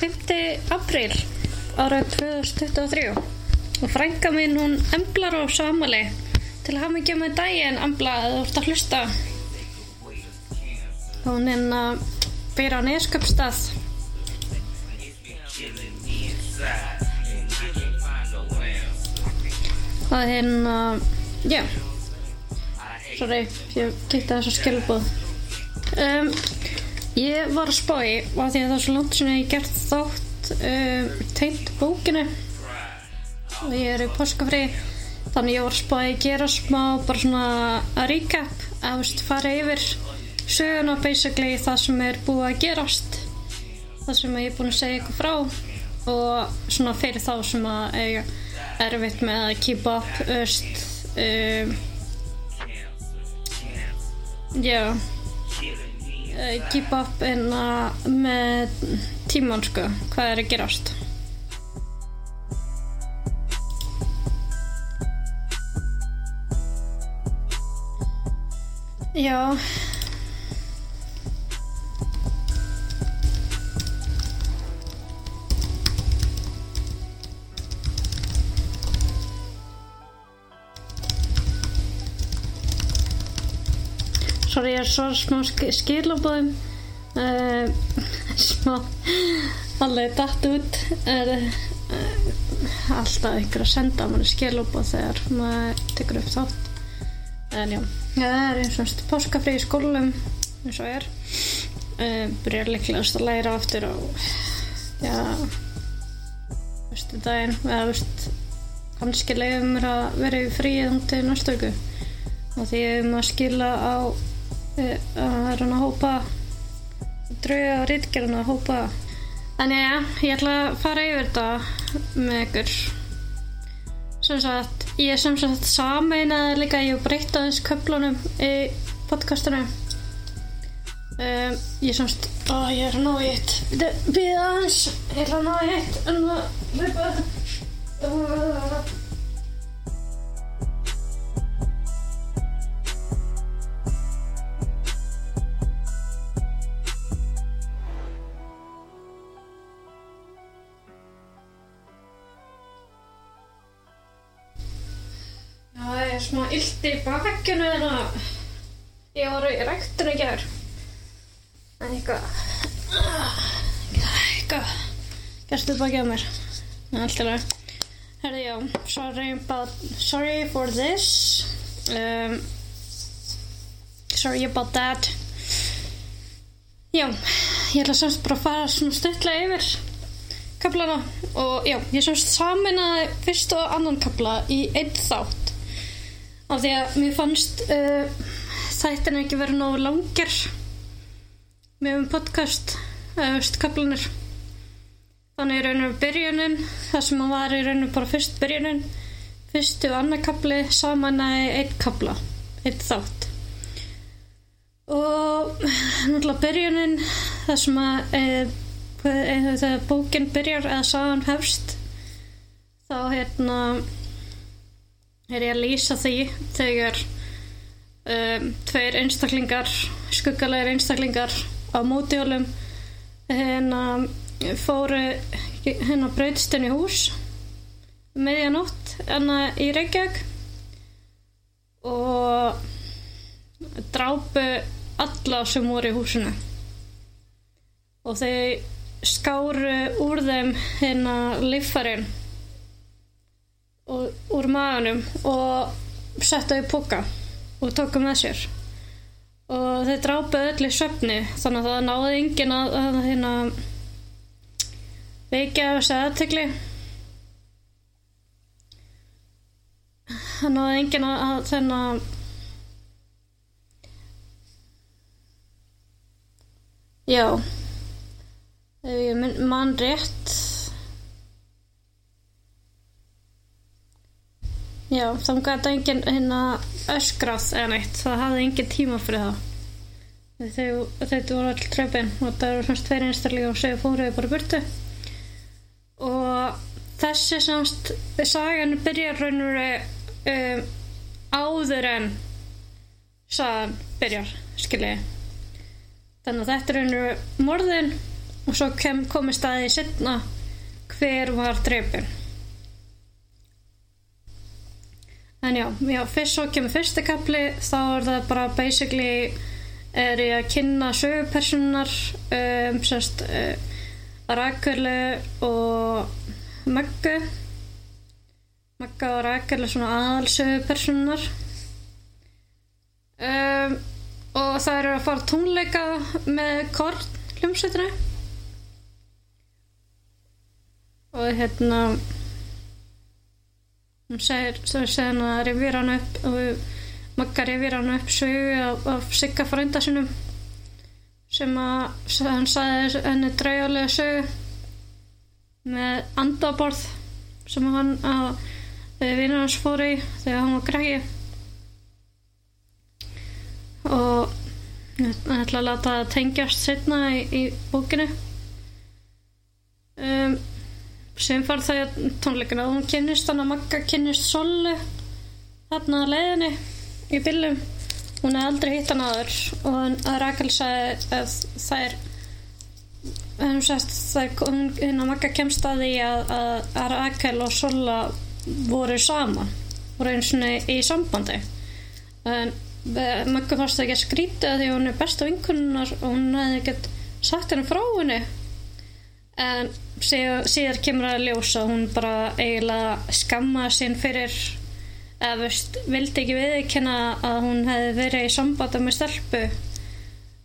5. apríl árið 2023 og frænka mín hún emblar á samali til að hafa mikið með daginn embla að þú ert að hlusta. Hún er að byrja á neskjöpstað og hérna já. Sorry, ég kýtti þessu skilbúð um, ég var að spá í og því að það er svo langt sem ég hef gert þátt um, tengt bókinu og ég er í páskafri þannig ég var að spá í að gera smá bara svona að recap að veist, fara yfir söguna basically það sem er búið að gerast það sem ég er búin að segja ykkur frá og svona fyrir þá sem að eiga erfitt með að keep up öst um, já uh, keep up en að með tíman sko. Hvað er að gerast? Já sorry ég er svo smá sk skilabóðum. Uh, smá alveg datt út. Er uh, alltaf ykkur að senda manni skilabóð þegar maður tekur upp þátt. En já, það er eins og páskafri í skólum eins og er. Uh, byrjar líklegast að læra aftur á já veistu daginn eða veist kannski leiðum mér að vera í fríið hún til viku. Og því ég að skila á að reyna að hópa drauga og rítgerðan að hópa. En já, ég ætla að fara yfir þetta með ykkur. Sem sagt ég sem sagt sameinaði líka ég breytta aðeins köflunum í podcastunum um, ég sem sagt ó, ég er að ná eitt. Við aðeins, ég er að ná eitt en það smá illt í bakinu en að ég var í ræktinu í gerð. En eitthvað, eitthvað, gerstu bakið á mér. En allt í lagi. Herði já, sorry about, sorry for this. Um, sorry about that. Já, ég ætla semst bara að fara svona stuttlega yfir kaplana og já, ég semst saminaði fyrst og annan kapla í einn þátt af því að mér fannst uh, þættin ekki verið nógu langir með um podcast eða veist kaplanir þannig í rauninu byrjunin það sem var í rauninu bara fyrst byrjunin fyrstu og annar kapli saman að einn kapla einn þátt. Og náttúrulega byrjunin það sem að e, e, þegar bókin byrjar eða sagan hefst þá hérna er ég að lýsa því þegar um, tveir einstaklingar skuggalegir einstaklingar á mótihjólum hérna fóru hérna breytst inn í hús meðjanótt hérna í Reykjavík og drápu alla sem voru í húsinu. Og þau skáru úr þeim hérna líffarin og úr maganum og settu í póka og tóku með sér. Og þau drápu öll í svefni þannig að það náði enginn að, að hérna veikja þessi aðtegli það náði enginn að, að þennan Já ef ég mun- man rétt Já, þá gæti enginn hérna öskrað eða neitt. Það hafði enginn tíma fyrir það. Þau, þau voru all trefin og það eru semst tveir einstaklega og segja fóruði bara í burtu. Og þessi semst sagan byrjar raun og veru um, áður en sagan byrjar skiljiði Þannig að þetta er einu morðin og svo kem, komist að því setna hver var drefin. En já, já, fyrst svo kemur fyrsti kapli þá er það bara basically er ég að kynna sögupersonar um, sérst uh, Rakeli og Maggu Magga og Rakel er svona aðal sögupersonar um, og það eru að fara tónleika með Korn hljómsveitinu og hérna hún segir, hann að revýra hann upp og Magga revýra hann upp sögu af, af Sigga frænda sinum sem að hann sagði henni draugalega sögu með andaborð sem hann að vinnur hans fór í þegar hann var græði og ég ætla að láta það tengjast setna í, í bókinu um, sem far það tónleikina og hún kynnist hann að Magga kynnist Sollu þarna að leiðinni í bílum hún hefði aldrei hitt hann aður og að Rakel sagði að það er hún sagði það er hún, hérna Magga kemst að því að, að, að Rakel og Solla voru saman voru eins og í sambandi. En Magga fannst það ekki að skrýta því hún er besta vinkunnar og hún hefði ekkert sagt henni frá henni. En síðar, síðar kemur að ljósa hún bara eiginlega skamma sín fyrir eða veist, vildi ekki viðkynna að hún hefði verið í sambanda með stelpu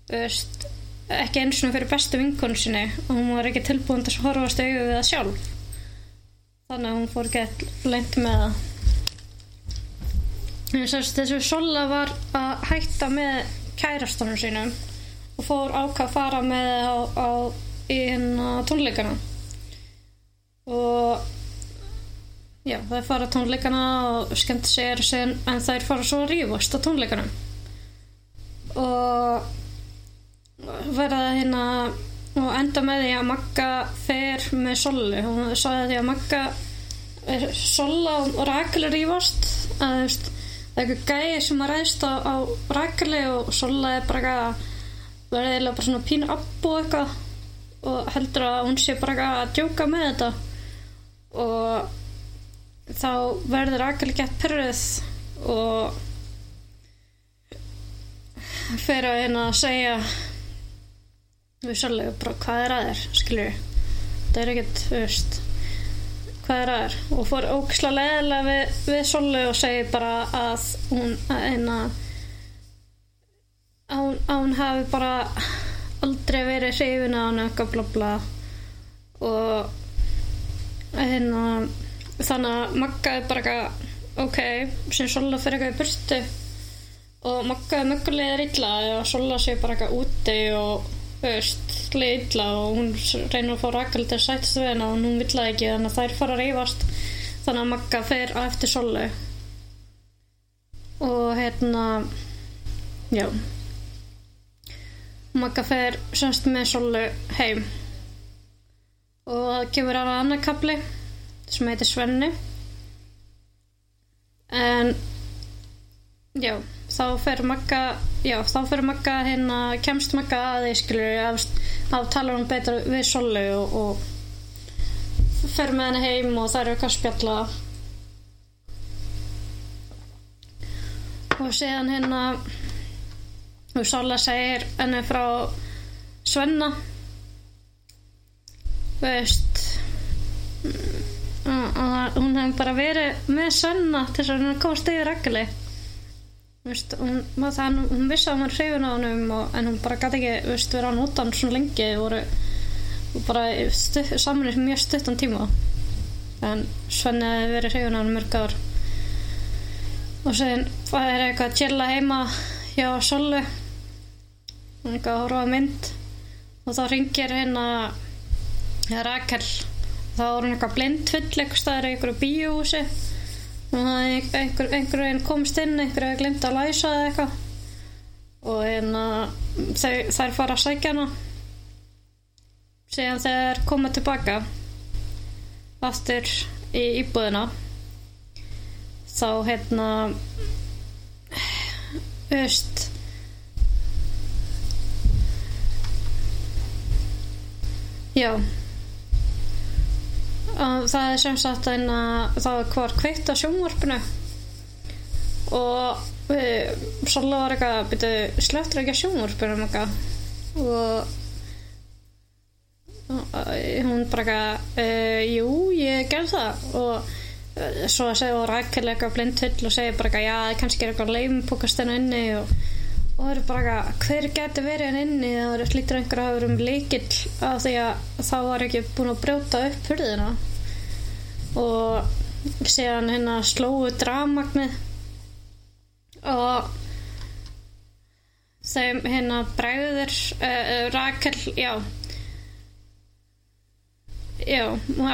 veist, ekki eins og fyrir bestu vinkun sinni. Og hún var ekki tilbúin til að horfast auðvitað við það sjálf. Þannig að hún fór ekki lengt með það. Þessu Sola var að hætta með kærastunum sínum og fór ákvað að fara með á, á í hérna tónleikana og já, það fara tónleikana og skemmt sér sen, en þær fara svo að rífast á tónleikana og verða hérna og enda með því að Magga fer með Solli og hún sagði því að Magga Sola og Rakel rífast að þú veist það er eitthvað gæði sem að ræðst á, á Rakeli og Sola er bara eitthvað verður eiginlega bara svona pínu abbu eitthvað. Og heldur að hún sé bara eitthvað að djóka með þetta og þá verður Rakeli gett pyrruð og fer að hérna að segja við Sola bara hvað er að þér? Skilur það er ekkert, veist hvað er að er og fór ógislega leðilega við, við Sollu og segi bara að hún að, að, hún, að hún hafi bara aldrei verið hrifin á hann eitthvað bla bla. Og hérna þannig að Magga er bara eitthvað ok, sem Solla fyrir eitthvað í burtu. Og Magga er mögulega illa og Solla sé bara eitthvað úti og veist, illa og hún reynir að fá Rakel til að sætast við henn og hún vill það ekki þannig að þær fara að reyfast þannig að Magga fer á eftir Sollu. Og hérna já. Magga fer semst með Sollu heim og það kemur aðra annar kapli sem heitir Svenni. En já þá fer Magga já, þá fer Magga hérna kemst Magga að því skilur að, tala hún betur við Sollu og, og fer með henni heim og það eru eitthvað að spjalla og séðan hérna og Sola segir henni frá Svenna veist og- og hún hefði bara verið með Svenna til þess að hún komast yfir regli veist, hún, það, hún vissi að hún var hrifin á og, en hún bara gæti ekki veist, vera að nota hann svona lengi voru og bara í mjög stuttan tíma. En Svenni hefði verið hrifin á hann mörg ár. Og sen það er eitthvað að chilla heima hjá Sollu. Hún er eitthvað að horfa á mynd. Og þá ringir hérna Rakel. Þá er hún eitthvað blind full eitthvað staðar í einhverju bíóhúsi. Og það er einhver, einhver veginn komst inn einhver hefur glimt að læsa eða eitthvað. Og hérna þær fara að sækja hana. Síðan þegar koma tilbaka aftur í íbúðina þá hérna öst já og það er sem sagt að það var kveikt á sjónvarpinu. Og við svolítið var eitthvað byrju slöttur ekki á sjónvarpinu og uh, hún bara eitthvað uh, jú, ég gerð það. Og uh, svo segir Rakel eitthvað blind hull og segir bara eitthvað já, kannski er eitthvað leimpúkast hennu inni og, og það er bara eitthvað hver geti verið henni inni? Það er lítur einhver að verið um líkill af því að þá var ekki búin að brjóta upp hurðina. Og síðan hérna slóu dramagnið. Og þeim hérna bregður uh, Rakel, já. Já,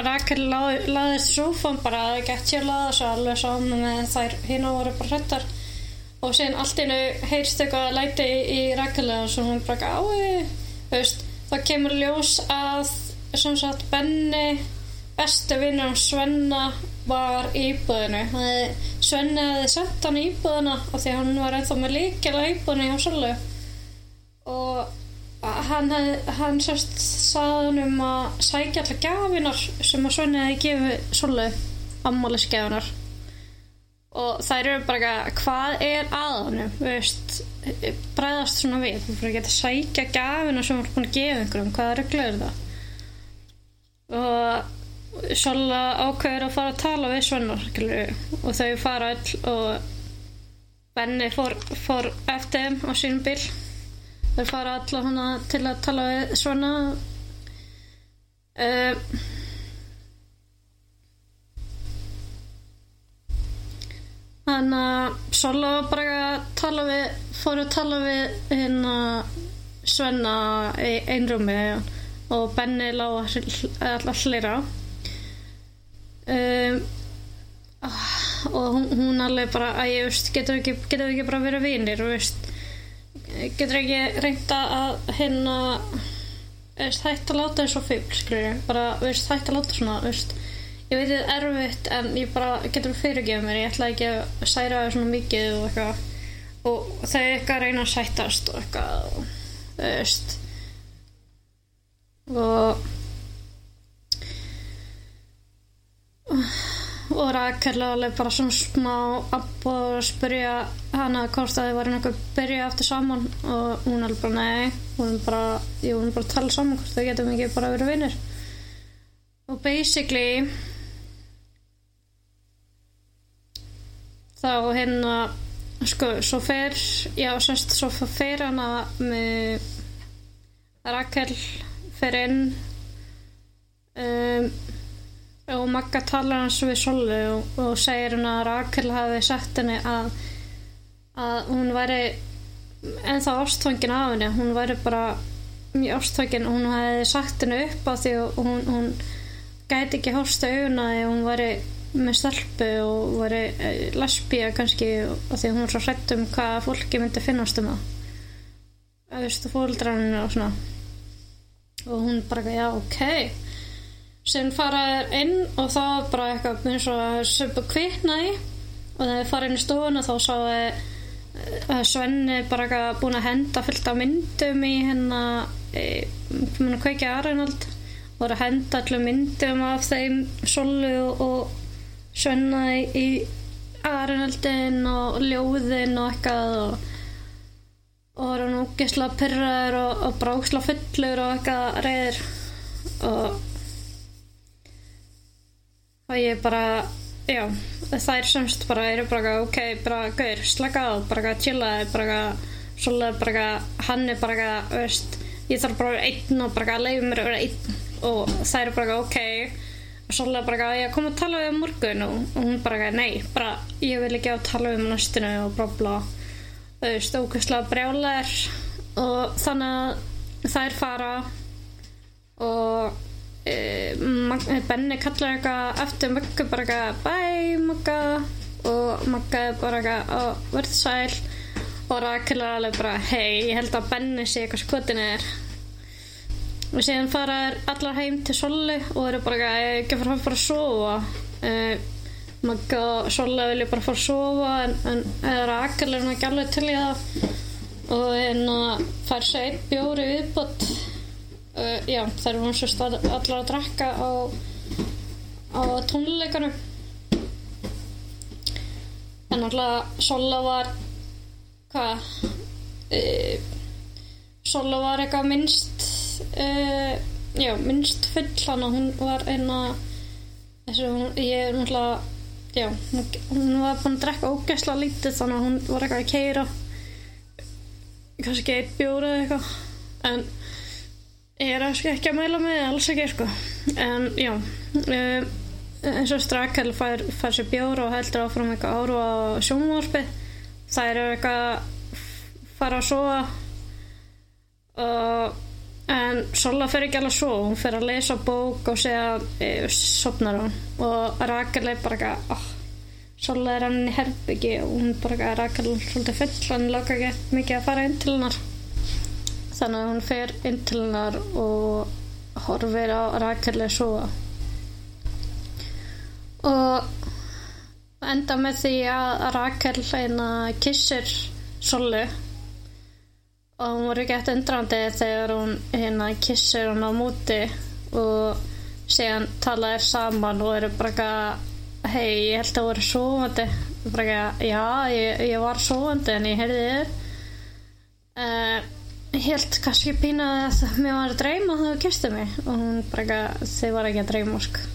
Rakel lað, laðist sófan bara að það gett sér laða svo alveg saman með þær. Hérna voru bara hrettar og síðan allt innu heyrst eitthvað læti í, Rakel og svo hún bara ái, veist, þá kemur ljós að sem sagt Benni bestu vinnur hans Svenna var í íbúðinu Svenni hefði sett hann í íbúðina af því að hann var ennþá með líkjala íbúðinu hjá Söllu og hann, hann sérst sagði hann um að sækja allar gafinar sem að Svenni hefði gefið Söllu ammálisgefinar og þær eru bara eitthvað, hvað er að hann veist, bræðast svona við. Þú fyrir að geta sækja gafinar sem hann er búin að gefa einhverjum, hvaða regla er það? Og Sola ákveður að fara að tala við Svennar og þau fara all og Benni fór, fór eftir þeim á sínum bíl. Þau fara hana til að tala við Svenna. Uh, þannig að Sola var bara að tala við fór að tala við hérna Svenna í einrúmi og Benni lág alltaf hlera. Um, og hún, hún alveg bara að ég veist, getur ekki, getur ekki bara verið vinir veist, getur ekki reynda að hérna veist, hægt að láta þessu fíl bara veist, hægt að láta svona veist. Ég veit þetta er erfitt en ég bara getur fyrirgefa mér, ég ætla ekki að særa það svona mikið og eitthvað. Og þau eitthvað reyna að sættast og eitthvað og, veist. Og og Rakel alveg bara svona smá upp og spyrja hana hvort að þið var einhver byrja aftur saman og hún alveg bara nei. Hún er bara, jú, hún er bara að tala saman hvort þau getum ekki bara verið vinnir og basically þá hérna sko, svo fer já, semst, svo fer hana með Rakel fer inn um og Magga talar hans við Sollu og, og segir hann að Rakel hafi sagt henni að, að hún væri ennþá ástfangin af henni hún væri bara mjög ástfangin. Hún hafi sagt henni upp á því og hún, hún gæti ekki hósta auguna því hún væri með stelpu og væri lesbía kannski og því hún var svo hrætt um hvað fólki myndi finnast um það. Að þú veist fólkdrarinn og svona. Og hún bara já ok. Sem faraður inn og var bara eitthvað eins og að söpu kviknaði. Og þegar þið farið inn í stofun og þá sá þið Svenni bara eitthvað búin að henda fyllt af myndum í hennar kveikja Arnald og voru að henda allir myndum af þeim Solu og, Svenna í Arnaldin og ljóðin og eitthvað og og voru ógisla pyrraður og, og bara ógisla fullur og eitthvað reyður og og ég bara já, þær semst bara eru bara ok, bara gaur, slaka á bara chilla, bara svolítið bara, hann er bara veist, ég þarf bara að vera einn og bara að leiða mér að vera einn. Og þær eru bara ok svolítið bara ég kom að tala við um morgun. Og, og hún bara nei, bara ég vil ekki á að tala um næstinu og þú veist, ókvæmslega brjálar og þannig að þær fara og e, Benni kallar eitthvað eftir Magga bara eitthvað bæ Magga. Og Magga bara eitthvað verð sæl. Og Rakel er alveg bara hei, ég held að Benni sé eitthvað skotin er og síðan fara er allar heim til Solli og eru bara ekki að fara að fara að sofa. E, Magga og Solli vilja bara fara að sofa en, en Rakel er ekki alveg til í það. Og hérna fær sér einn bjóri viðbott uh, já, þær svo stað allar að drakka á, á tónleikanum en alltaf Sola var hvað? Uh, Sola var eitthvað minnst uh, já, minnst full hann og hún var eina þessu, hún, ég er náttúrulega já, hún var búin að drekka ógæsla lítið þannig að hún var eitthvað að keira kannski bjóri eða eitthvað. En ég er ekki að mæla með alls ekki sko. En já um, eins og Strakel fær, fær sér bjór og heldur áfram eitthvað áru á sjónvarpi. Það eru eitthvað fara að sofa og en Sola fer ekki alveg að sofa hún fer að lesa bók og segja e, sopnar hún. Og Rakel er bara eitthvað oh, Sola er hann í herbyggi og hún bara eitthvað Rakel er svolítið full hann lóka ekki mikið að fara inn til hennar. Þannig að hún fer inn til hennar og horfir á Rakel að sofa. Og enda með því að Rakel hérna kissir Solu og hún voru gett undrandi þegar hún hérna kissir hann á múti og síðan tala þér saman og eru bara eitthvað hei, ég held að það voru sofandi. Bara eitthvað, já, ég, ég var sofandi en ég heyrði þið uh, ég held kannski pína að mér var að dreyma þegar þú kistu mig og hún bara eitthvað, þið var ekki að dreyma sko.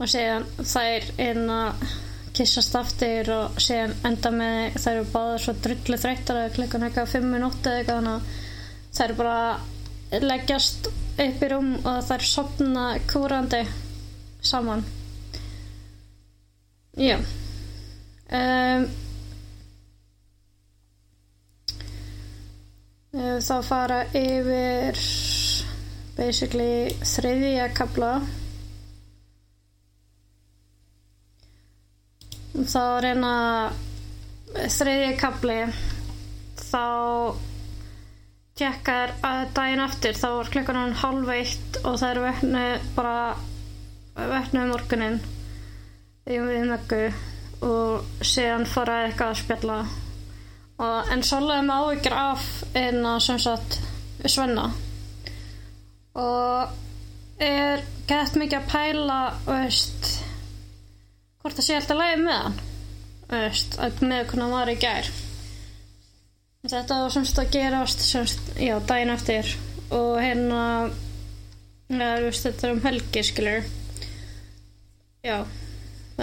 Og síðan þær að kissast aftur og síðan enda með þær eru báðar svo drullu þreyttar að klukkan eitthvað 5 minúti eða eitthvað þannig að þær bara leggjast upp í rúm og þær sopna kúrandi saman. Já. Um, þá fara yfir basically þriðja kabla þá reyna þriðja kabli þá tjekkar að daginn eftir þá var klukkan hann halv eitt og það eru veknu bara veknu um morgunin við möggu og síðan fara eitthvað að spjalla. Og en svolítið með ávíkjur af að sem sagt svenna. Og er gett mikið að pæla veist hvort það sé alltaf lægi með hann? Veist, með hvernig hann var í gær. Þetta var semst að gerast semst, já, daginn eftir og hérna ja, veist, þetta er um helgi skilur. Já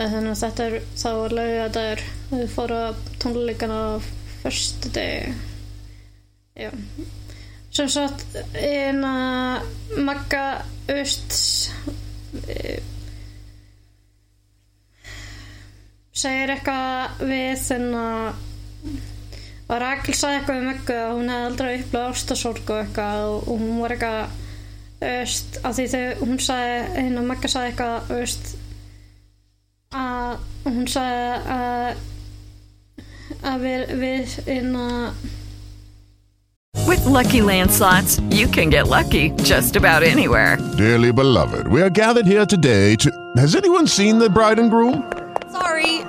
þannig að þetta er þá var lögðu að það er þau fóru að tónleikana á förstu degi já sem sagt eina Magga Östs segir eitthvað við þennan og Rakel sagði eitthvað um eitthvað að hún hefði aldrei upplegað ástasorg og eitthvað og hún var eitthvað öst, af því þegar hún sagði hérna Magga sagði eitthvað öst, að hún sagði að að við, við hérna With lucky landslots, you can get lucky just about anywhere. Dearly beloved, we are gathered here today to. Has anyone seen the bride and groom?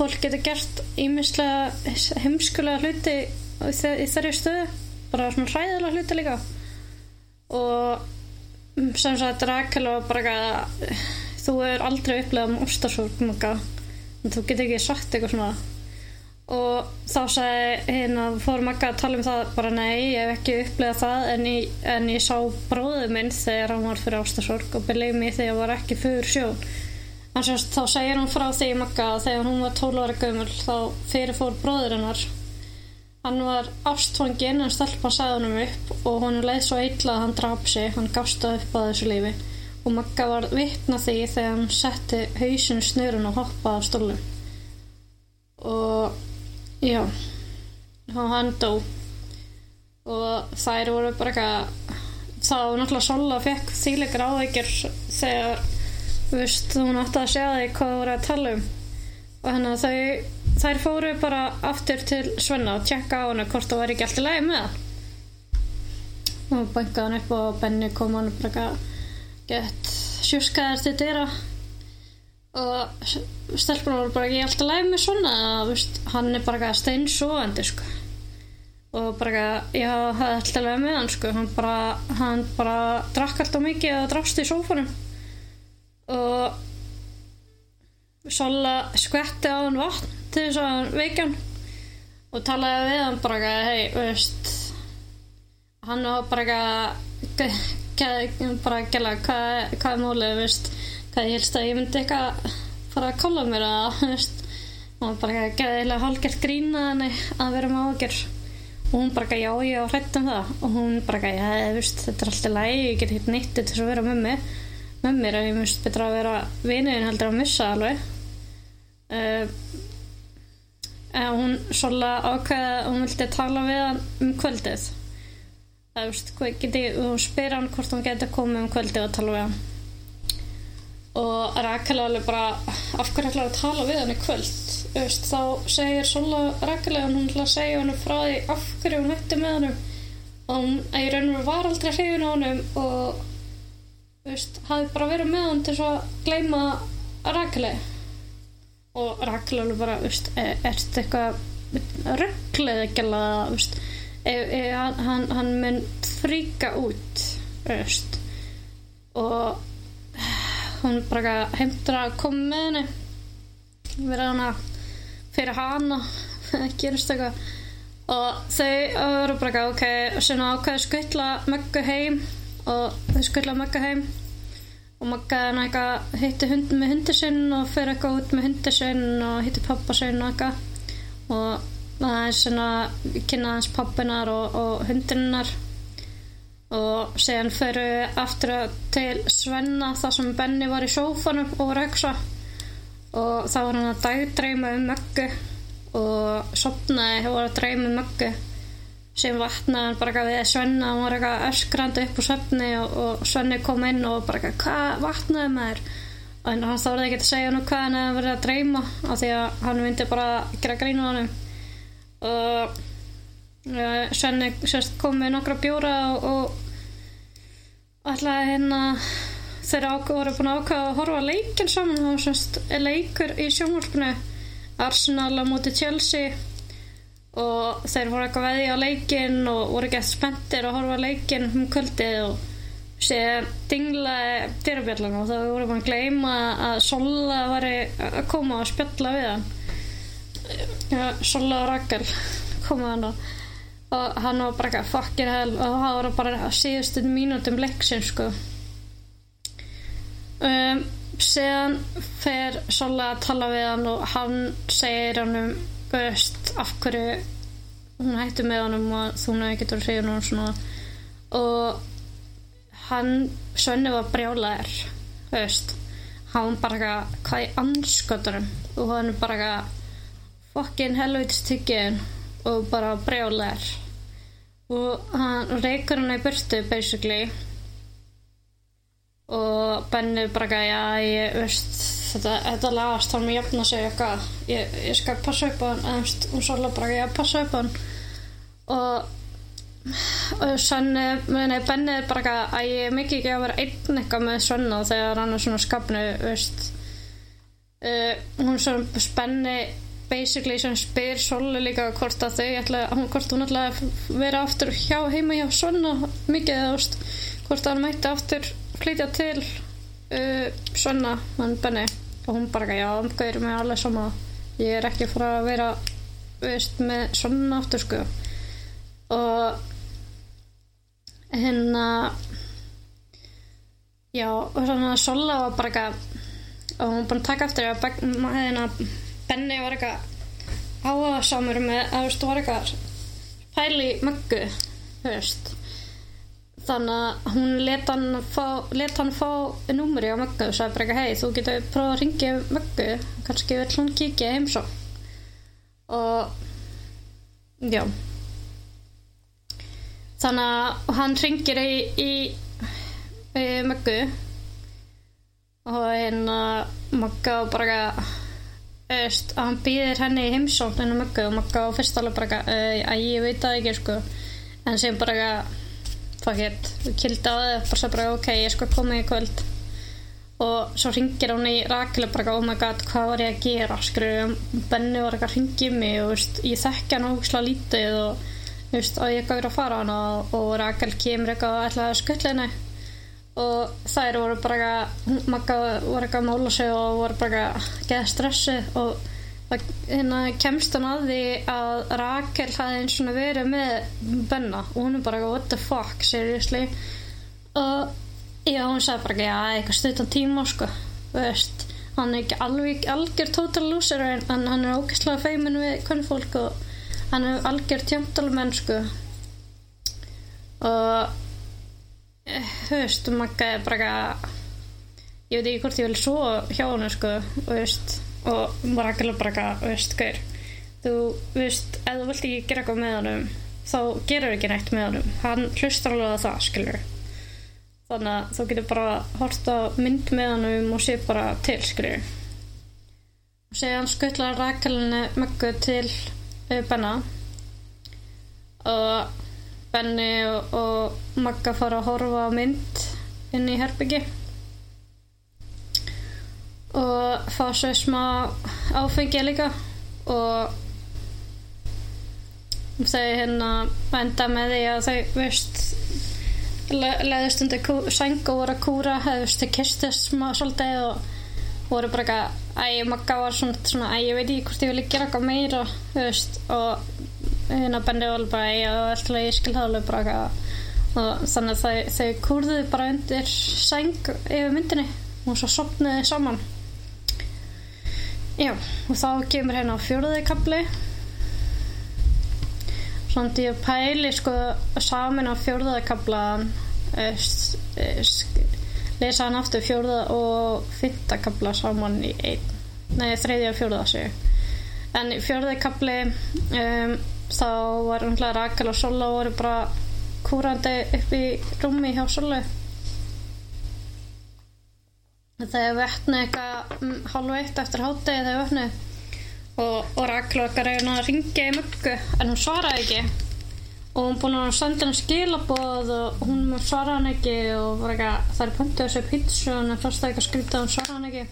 fólk getur gert ímislega heimskulega hluti í, þe í þeirri stöðu bara svona hræðilega hluti líka. Og mm, sem sagt Rakel var bara eitthvað, þú er aldrei upplegað ástasök Magga. En þú getur ekki sagt eitthvað svona. Og þá sagði hérna fór Magga að tala um það bara nei, ég hef ekki upplegað það en ég, en ég sá bróðu minn þegar hann var fyrir ástasorg og byrjaði mig þegar ég var ekki fyrir sjón en sérst þá segir hún frá því Magga að þegar hún var 12 ára gömul þá fyrir fór bróður hennar. Hann var ástfanginn en stelpa sagði honum upp og hún leið svo eitla að hann draf sig. Hann gafst það upp á þessu lífi. Og Magga var vitna því þegar hann setti hausin snurun og hoppaði á stólum og Já og hann dó. Og þær voru bara eitthvað þá náttúrulega Sola fekk þýleikar áveikir þegar veist, hún átti að segja því hvað voru að tala um. Og þannig að þau þær fóru bara aftur til Svenna og tjekka á hana hvort það var ekki alltaf lægi með það. Og bankaði hann upp og Benny kom hann bara eitthvað gett sjúskaðar til dýra og stelpunar voru bara ekki alltaf læg með svona veist, hann er bara steinsóandi sko. og bara það er alltaf læg með hann sko. hann bara, bara drakk alltaf mikið og drást í sófanum og Sola skvetti á hann vatn til þess að hann veikja hann og talaði við hann bara hei, veist hann var bara bara gæla hvað, hvað er mólið, veist hvað ég helst að ég myndi eitthvað fara að kóla mér að veist, og bara gæðilega hálfgert grína henni að vera með ágjör og hún bara já ég á hrættum það. Og hún bara já veist, þetta er alltaf læg ég get hitt nýttið til að vera með mig með mér að ég myndst betra að vera vinniðin heldur að missa alveg. Uh, en hún svolga ákveða hún vildi tala við hann um kvöldið. Það veist, geti, hún spyr hann hvort hún geti að koma um kvöldið og tala við hann. Og Rakel alveg bara af hverju ætlaði að tala við hann í kvöld? Öst, þá segir Sola Rakel að hún ætlaði að segja hann frá því af hverju hún hætti með hann og hún í raun og var aldrei hrifin á hann og öst, hafi bara verið með hann til að gleyma Rakeli. Og Rakel alveg bara öst, er þetta eitthvað rögglið ekki alveg e, e, hann, hann mun fríka út öst og hún bara heimtur að koma með henni. Vera hana fyrir hana að gerast eitthvað. Og þau eru bara ok og svona ákveði skutla möggu heim og þau skutla möggu heim. Og mögga hann eitthvað hitti hund með hundi sinn og fyrir eitthvað út með hundi sinn og hitti pappa sinn og eitthvað. Og það er svona kynna hans pappinar og, og hundinnar. Og séðan fyrir aftur til Svenna þar sem Benny var í sófanum og var auksa og þá var hann að dagdreima um möggu og sopnaði og var að dreima um möggu sem vatnaði hann bara við Svenna hann var eitthvað öskrandi upp úr söfni og, og Svenni kom inn og bara eitthvað hvað vatnaði maður? En hann þáði ekki að segja hann hvað hann hefði verið að dreyma af því að hann myndi bara gera grínu á hann og Svenni kom með nokkra bjóra og, og ætlaði hérna þeirra voru búin að ákvæða að horfa leikin saman. Og semst leikur í sjónvarpinu Arsenal á móti Chelsea og þeir voru eitthvað veði á leikin og voru gett spenntir að horfa leikin um kvöldið og sér dinglaði dyrabjallan og það voru búin að gleyma að Sola var að koma og spjalla við hann. Sola og Rakel koma hann og og hann var bara eitthvað fucking hell og það var bara síðustu mínútum leiksin sko. Um, séðan fer Sola að tala við hann og hann segir hann um veist, af hverju hún hætti með hann og þú nefnir getur að segja hann og hann Svenni var brjálæðir veist. Hann bara eitthvað hvað í anskoturum og hann bara eitthvað fucking helvitist tyggin og bara brjálæðir og hann reykur hann í burtu basically og Benni bara gæði að ég veist þetta, þetta lagast hann með jafn að segja eitthvað. Ég, ég skal passa upp á hann eða og svo bara ég að passa upp á hann. Og og Svenni, nei, Benni er bara eitthvað að ég er mikið ekki að vera einn eitthvað með Svenna þegar hann er svona skapnu veist. Uh, hún er svona spenni basically sem spyr Soli líka hvort að þau ætla, hún, hvort hún ætla að vera aftur hjá heima hjá Svenna mikið eða hvort hann mætti aftur flytja til uh, Svenna, hann Benni. Og hún bara já, umgæður mig alveg sama. Ég er ekki frá að vera veist, með Svenna aftur sko. Og hérna já, og svona Sola var bara eitthvað og hún búin að taka eftir að hérna, Benni var eitthvað áhuga samur með að þú veist, var eitthvað pæli möggu þú veist þannig að hún let hann fá, let hann fá númeri á möggu og sagði bara eitthvað hei, þú getur prófað að ringja möggu. Kannski vill hún kíkja heimsó og já. Þannig að hann ringir í, í, í möggu. Og hérna Magga og bara veist, að hann býðir henni í heimsókn henni Magga og Magga og fyrst alveg bara uh, að ég veit það ekki sko. En sem bara fuck it, kildi á þið bara svo bara ok, ég sko komið í kvöld. Og svo ringir hún í Rakel og bara oh my god, hvað var ég að gera? Skrifum, Benni var eitthvað að ringja mig og veist, ég þekki hann ógslag lítið og veist, ég gæri að fara hann og, og Rakel kemur eitthvað og ætlaði að skuttla henni. Og þær voru bara eitthvað- Magga voru eitthvað að mála sig og voru bara eitthvað að geða stressi og það hérna, kemst hann að því að Rakel hafði eins og verið með Benna og hún er bara what the fuck, seriously? Og já, hún sagði bara já, eitthvað stuttan tíma sko, veist. Hann er ekki alveg algjör total loser en hann er ógæslega feimin við hvernig fólk og hann er algjör tjöndalmenn sko. Og eh, þú veist, Magga er bara ég veit ekki hvort ég vil svo hjá hann sko, og veist og Rakel er bara eitthvað, veist, gaur. Þú veist, ef þú vilt ekki gera eitthvað með honum þá gerur ekki neitt með honum. Hann hlustar alveg að það, skilur þannig að þú getur bara hort á mynd með honum og sé bara til, skilur og segja hann skuttlar Rakelinni Möggu til uh, Benna. Og Benni og, og Magga fara að horfa mynd inn í herbyggi og fá svo smá áfengi líka. Og þau hérna enda með því að þau veist le- leðust undir sæng og voru að kúra hefðu veist þau kistist smá svolítið og voru bara eitthvað æ, Magga var svona, svona æ, ég veit ekki hvort ég vilja gera eitthvað meira veist og hérna bendi var bara æ, og alltaf ég skil það alveg bara eitthvað. Og þannig að þau, þau kúrðuðu bara undir sæng yfir myndinni og svo sopnuðu saman Já, og þá kemur hérna á fjóruði kapli Svona ég pæli sko samin á fjóruða kaplan lesa hann aftur fjóruða og fyrta kapla saman í einn. Nei, þriðja og fjóruða sig En í fjóruði kapli um, þá var umhverja Rakel og Sola voru bara kúrandi upp í rúmi hjá Solu þegar vötnu eitthvað um, hálf eitt eftir hátegi þegar vötnu og, og Rakel okkar er að ringja í möggu en hún svaraði ekki. Og hún búin að senda hann skilaboð og hún svaraði hann ekki og það er pöntuð þessu pítsu en það fannst það eitthvað skrítið og hún svaraði hann ekki.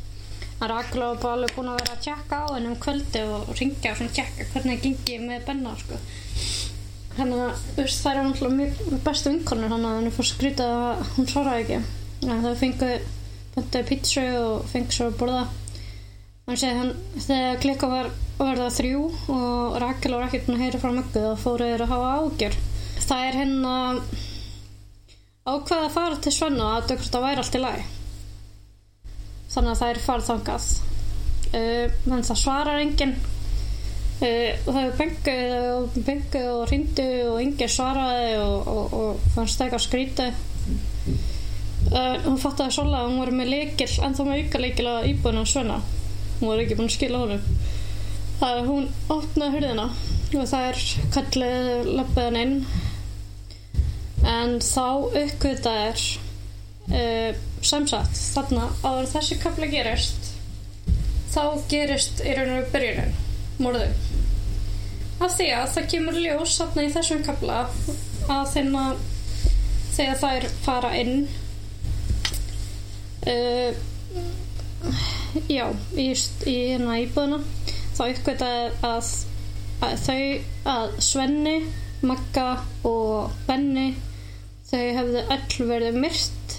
En Rakel var bara alveg búin að vera að tjekka á henni um kvöldi og ringja og svona tjekka hvernig það gengi með Benna sko. þannig að það er náttúrulega mjög bestu vinkonur þannig að henni fór skrítið að hún svaraði ekki. En þau fengu pöntuði pítsu og fengi svo að borða. Hann segi hann þegar klikka var að verða þrjú og Rakel búin að heyra frá möggu þá fóru þeir að hafa ágjör það er hérna ákveða að fara til Svenna að þetta væri allt í lagi. Þannig að það er farið þangað. Uh, en það svarar enginn. Uh, og það er benguð og benguð og hryndu og enginn svaraði og, og, og fannst eitthvað skrítið Uh, hún fattaði svolítið að hún var með leikil en þá með auka leikil að íbúinu á Svenna hún var ekki búin að skila honum. Það er að hún opnaði hurðina og það er kallið löppiðan inn. En þá uppkvitað er uh, samsagt þarna áður þessi kapla gerist þá gerist í raun og veru byrjunin morðu af því að það kemur ljós þarna í þessum kapla að þeirna þegar þær fara inn uh, já í, í hérna íbúðina. Þá uppgötaði að, að þau að Svenni, Magga og Benni þau hefðu öll verið myrt.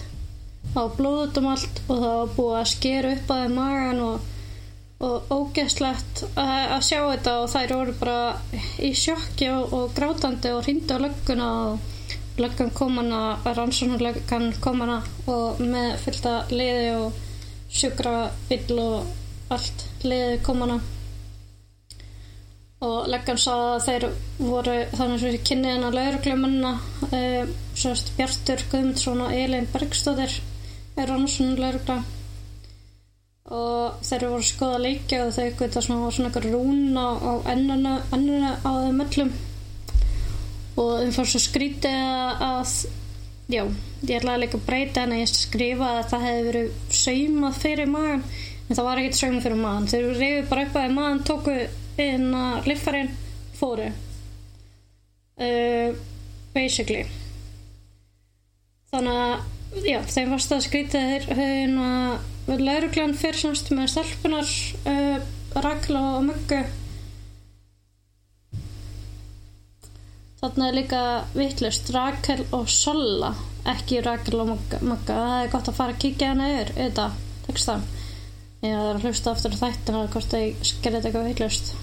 Á blóðutum allt og það var búið að skera upp að þeim magan og, og ógeðslegt að sjá þetta og þær voru bara í sjokki og, og grátandi og hrindi á lögguna og löggan kom hana rannsóknarlöggan kom hana og með fylgta liði og sjúkra vill og allt liði kom hana. Og leggan sá að þeir voru þannig sem kynni hennar lauruglumunna uh, sérst Bjartur Guðmundsson og Elin Bergstóðir er laurugla og þeir voru skoða leikja og þau geta svona, svona rúna á ennuna á þeim öllum og þeim fannst svo skrítið að já, ég ætlaði líka að breyta en að ég skrifa að það hefði verið saumað fyrir magan en það var ekkert saumað fyrir magan þeir reyði bara upp að magan tóku inn að liffarinn fóru. Uh, basically. Þannig að já, þeim varst að skrýta þeir hérna lauruglan fyrir semst með stelpunar uh, Ragla og Möggu Þannig er líka vittlust Rakel og Sola ekki Rakel og Magga. Það er gott að fara að kíkja hana yfir þetta texta ég er að hlusta aftur þættina hvort ég skerði þetta eitthvað vittlust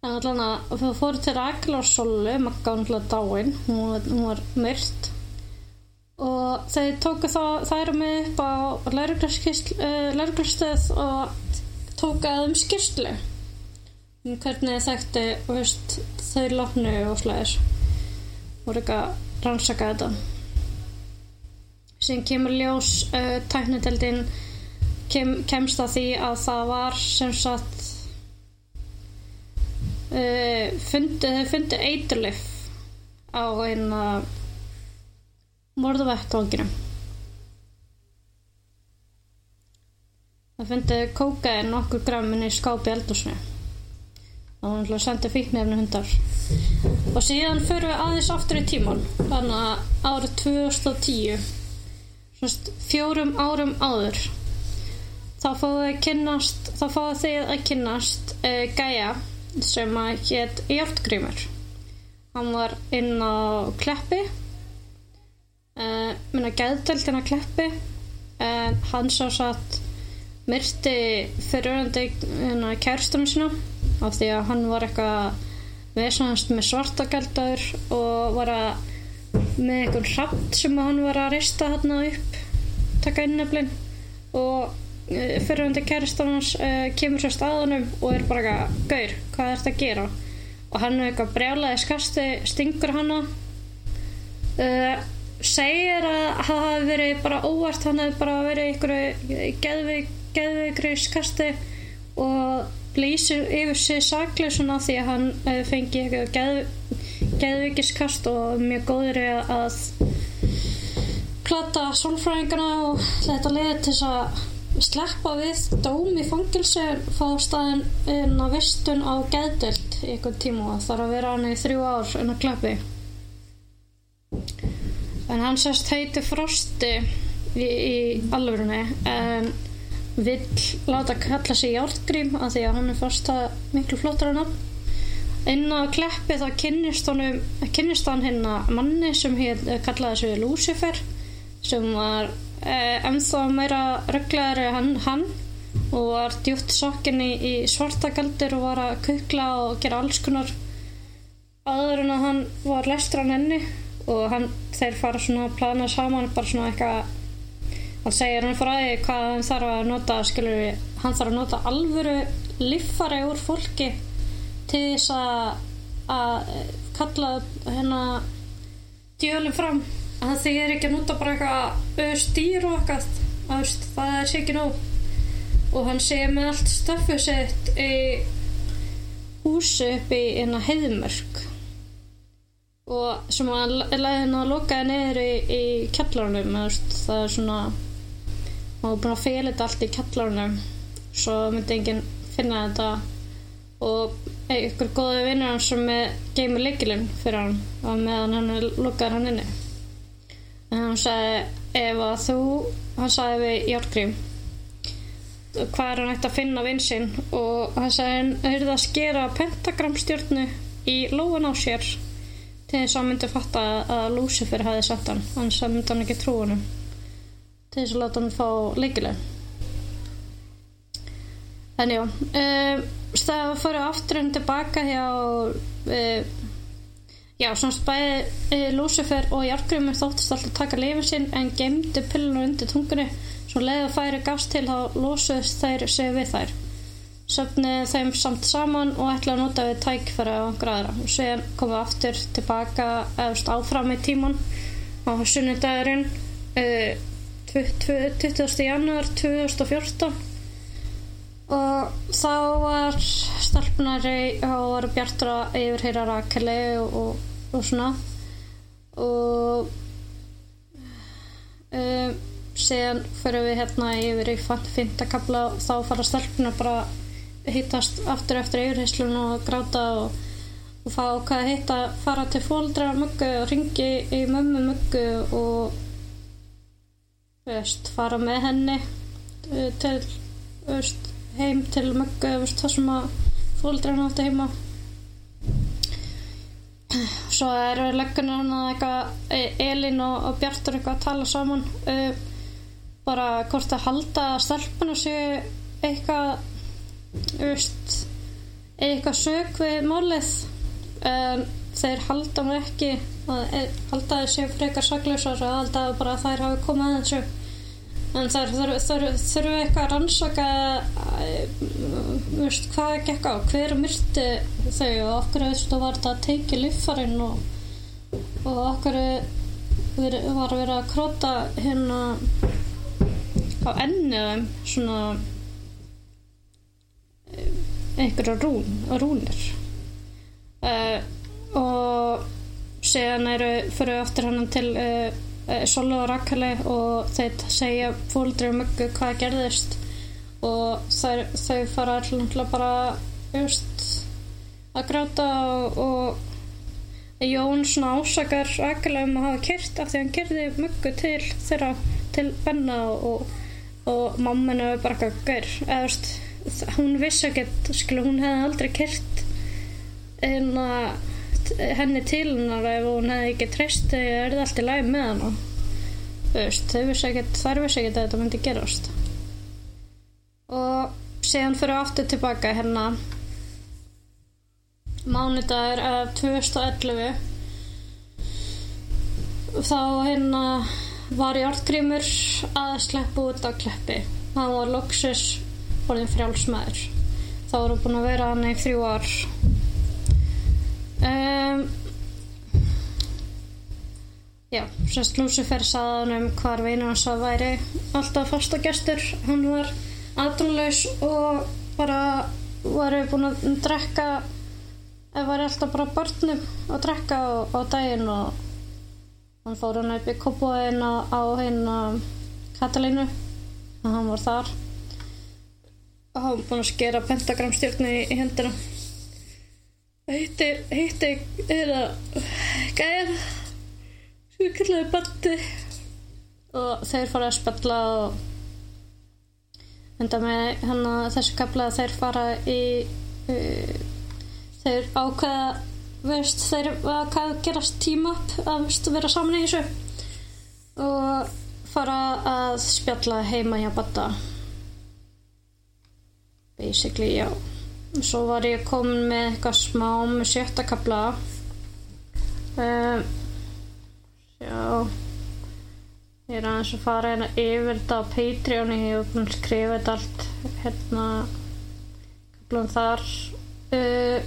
en allan að við fórum til Rakel og Solu Magga var náttúrulega dáin hún hún var myrt og þeir tóku það þær með upp á lauruglastöð og tóku að um skýrslu. Um hvernig þekkti þau lofnu og slæðis voru ekki að rannsaka þetta. Sem kemur ljós uh, tækniteldin kem, kemst að því að það var sem sagt uh, fundi, þau fundi eiturlif á eina morðvettanginu það fundi kókain nokkur grammin í skápi eldusni það var náttúrulega sendið fíknefni hundar. Og síðan förum við aðeins aftur í tíman þannig að árið 2010 Svonst, fjórum árum áður þá fáið þið að kynnast uh, Gaia sem að hétt Hjálpgrímur hann var inn á Kleppi uh, minna geðdeldina Kleppi en hann sá satt myrti fyriröndi kærstunum sína af því að hann var eitthvað vesanast með svartagaldaður og var að með einhvern hrapt sem hann var að rista hann upp taka innöflin og fyriröndi kærstunum hans uh, kemur svo staðanum og er bara eitthvað gaur, hvað er þetta að gera? Og hann er eitthvað brjálaði skasti stingur hanna uh, segir að það hafi verið bara óvart hann hefði bara verið einhverju geðveik, geðveikri skasti og lýsir yfir sig saklausun af því að hann uh, fengi eitthvað geð, geðveikiskast og mjög góður að klata sólfræðingana og þetta leiði til að sleppa við dóm í fangilsi fá staðin inn á vistun á geðdelt í einhvern tíma og þarf að vera hann í þrjú ár inn á klappi. En hann sérst heiti Frosti í, í alvörunni en vill láta kalla sig Járgrím af því að hann er fast að miklu flottar en hann inn á kleppi þá kynnist, honum, kynnist hann hérna manni sem hér kallaði sig Lucifer sem var eh, ennþá meira rögglegar hann, hann og var djúpt sokkin í, svartagaldir og var að kukla og gera alls konar aður en að hann var lestran enni og hann, þeir fara svona að plana saman bara svona eitthvað hann segir hann frá því hvað hann þarf að nota skilur við, hann þarf að nota alvöru liffari úr fólki til þess að að kalla hérna djölum fram. Að það þýðir ekki að nota bara eitthvað stýr og eitthvað. Það er sér ekki nóg. Og hann segir með allt stöffu sitt í húsi upp í hérna heiðmörk. Og sem hann leiði hann að loka niður í, í kjallarunum það er svona hann var búin að fela þetta allt í kjallarunum svo myndi enginn finna þetta. Og ykkur góði vinnur hans sem geymir leikilinn fyrir hann og meðan hann lukkaði hann inni. En hann sagði ef að þú hann sagði við Járgrím hvað er hann ætti að finna vinsinn og hann sagði hann hyrði að skera pentagramstjörnu í lóan á sér til þess að hann myndi fatta að Lucifer hefði sett hann annars myndi hann ekki trú honum til þess að láta hann fá leikileg en já uh, það fyrir aftur hann tilbaka hjá uh, já, svona bæði uh, Lucifer og Járgrymur þóttist alltaf taka lifin sinn en gemdu pillinu undir tungunni. Svo leiði að færi gafst til þá losuðist þær sig við þær. Söfnið þeim samt saman og ætla að nota við tækfæra á græðra og síðan komum við aftur tilbaka eðast áfram í tíman á sunnudagurinn uh, 20. januar 2014 og þá var stelpnari og var bjartra yfir heyra rakeli og, og, og svona og um, síðan fyrir við hérna yfir í fintakabla og þá fara stelpna bara hittast aftur eftir yfirheyslun og gráta og, og fá hvað hitta fara til fóldra möggu og ringi í mömmu möggu og veist, fara með henni til veist, heim til möggu veist, það sem að fóldra hann átti heima. Svo er leggunar hann að eitthvað Elin og, og Bjartur eitthvað að tala saman uh, bara hvort að halda stelpuna sig eitthvað veist, eitthvað sög við málið. En þeir halda mér ekki að halda þessi frekar saklausar að halda bara að þær hafi komið að þessu. En þær þurfu eitthvað að rannsaka veist, hvað gekk á hver myrti þau og okkur veist, var þetta að teiki líffarinn og, og okkur var verið að króta hérna á enniðum svona einhverja rún, rúnir. Uh, og síðan eru fyrir aftur hann til uh, uh, Solu og Rakali og þeir segja fólkdreif mjög hvað gerðist. Og þær, þau fara alltaf bara just, að gráta og, og Jón svona ásakar Rakali um að hafa kert af því hann gerði mjög til þeirra til Benna og, og mamminu bara eitthvað gaur. Eða veist hún vissi ekkert hún hefði aldrei kert henni til hennar ef hún hefði ekki treyst þegar er það allt í læg með veist, þau vissi ekkert þar vissi ekkert að þetta myndi gerast. Og síðan fyrir aftur tilbaka hérna. Mánudagur af 2011 þá hérna var Járgrímur að sleppu út á kleppi. Hann var loksus orðin frjálsmaður þá voru búin að vera hann í þrjú ár um, já, semst Lucifer saði hann um hvar veinu hans að væri. Alltaf fasta gestur hann var aðrunlaus og bara var búin að drekka eða var alltaf bara börnum að drekka á, á daginn og hann fór hann upp í kópóin á, hérna Katalínu og hann var þar. Og hann var búinn að skera pentagramstjórnu í hendina hitti hitti eða gæð sem kallaði bandi og þeir fara að spella og enda með hann að þessu kapla þeir fara í uh, þeir ákveða veist, þeir ákveða að gerast tíma upp að veist, vera saman í þessu. Og fara að spjalla heima hjá banda basically, já svo var ég komin með eitthvað smá með sjötta kapla um, já. Ég er aðeins að fara hérna yfir þetta á Patreon ég hef búin að skrifa þetta allt hérna kaplan þar. Uh,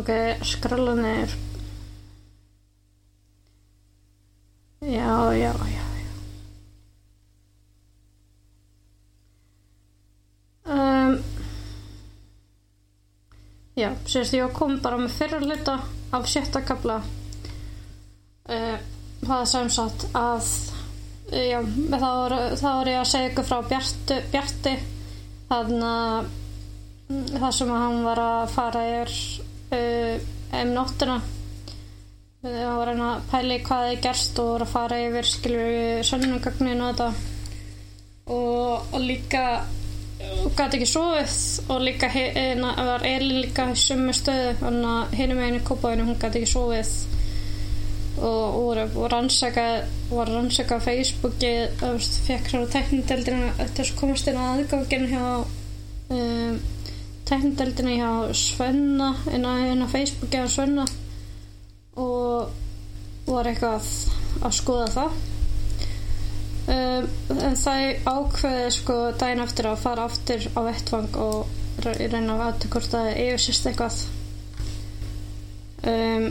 ok, skralla niður. Já, já, já, já, sérst ég kom bara með fyrra hluta af sjötta kabla uh, það sem sagt að já, þá er, þá er ég að segja ykkur frá Bjarti, Bjarti þannig að það sem að hann var að fara er uh, um nóttina. Það var hann að pæli hvað þið gerst og var að fara yfir skilur sönnugagnin og þetta. Og, og líka gæti ekki sofið og líka hérna var Elin líka í sumu stöðu að hinn með henni kópaðinu hún gæti ekki sofið. Og voru rannsaka var rannsaka á Facebooki fekk svona teknindeldina eftir að komast inn á aðgangin hjá um, teknindeldina hjá Svenna inn á, inn á Facebooki á Svenna. Og var eitthvað að skoða það um, en það ákveði sko daginn eftir að fara aftur á vettvang og reyna að aðtöku hvort það yfirsist eitthvað. Um,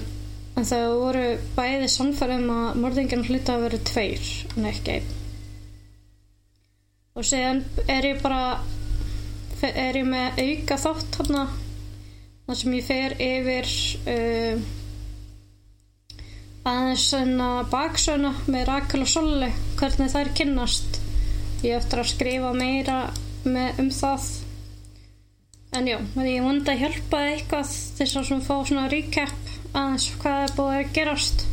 en þau voru bæði samfærum að morðingin hluta að vera tveir en ekki einn. Og síðan er ég bara er ég með auka þátt hérna þar sem ég fer yfir um, aðeins baksöna með Rakel og Solli hvernig þær kynnast. Ég eftir að skrifa meira með, um það. En já, ég vondi að hjálpa eitthvað þess að fá svona recap aðeins hvað er búið að gerast.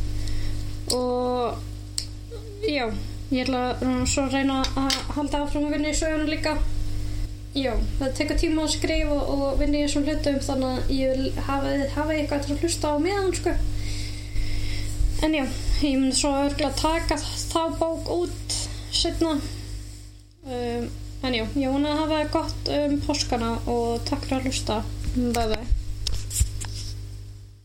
Og já, ég ætla að svo reyna að halda áfram að vinna í söguna líka. Já, það tekur tíma að skrifa og vinna í þessum hlutum þannig að ég vil hafa, hafa eitthvað að hlusta á meðan sko en já, ég myndi svo örgulega taka þá bók út setna um, en já, ég vona að hafa gott um páskana og takk fyrir að hlusta. Bye bye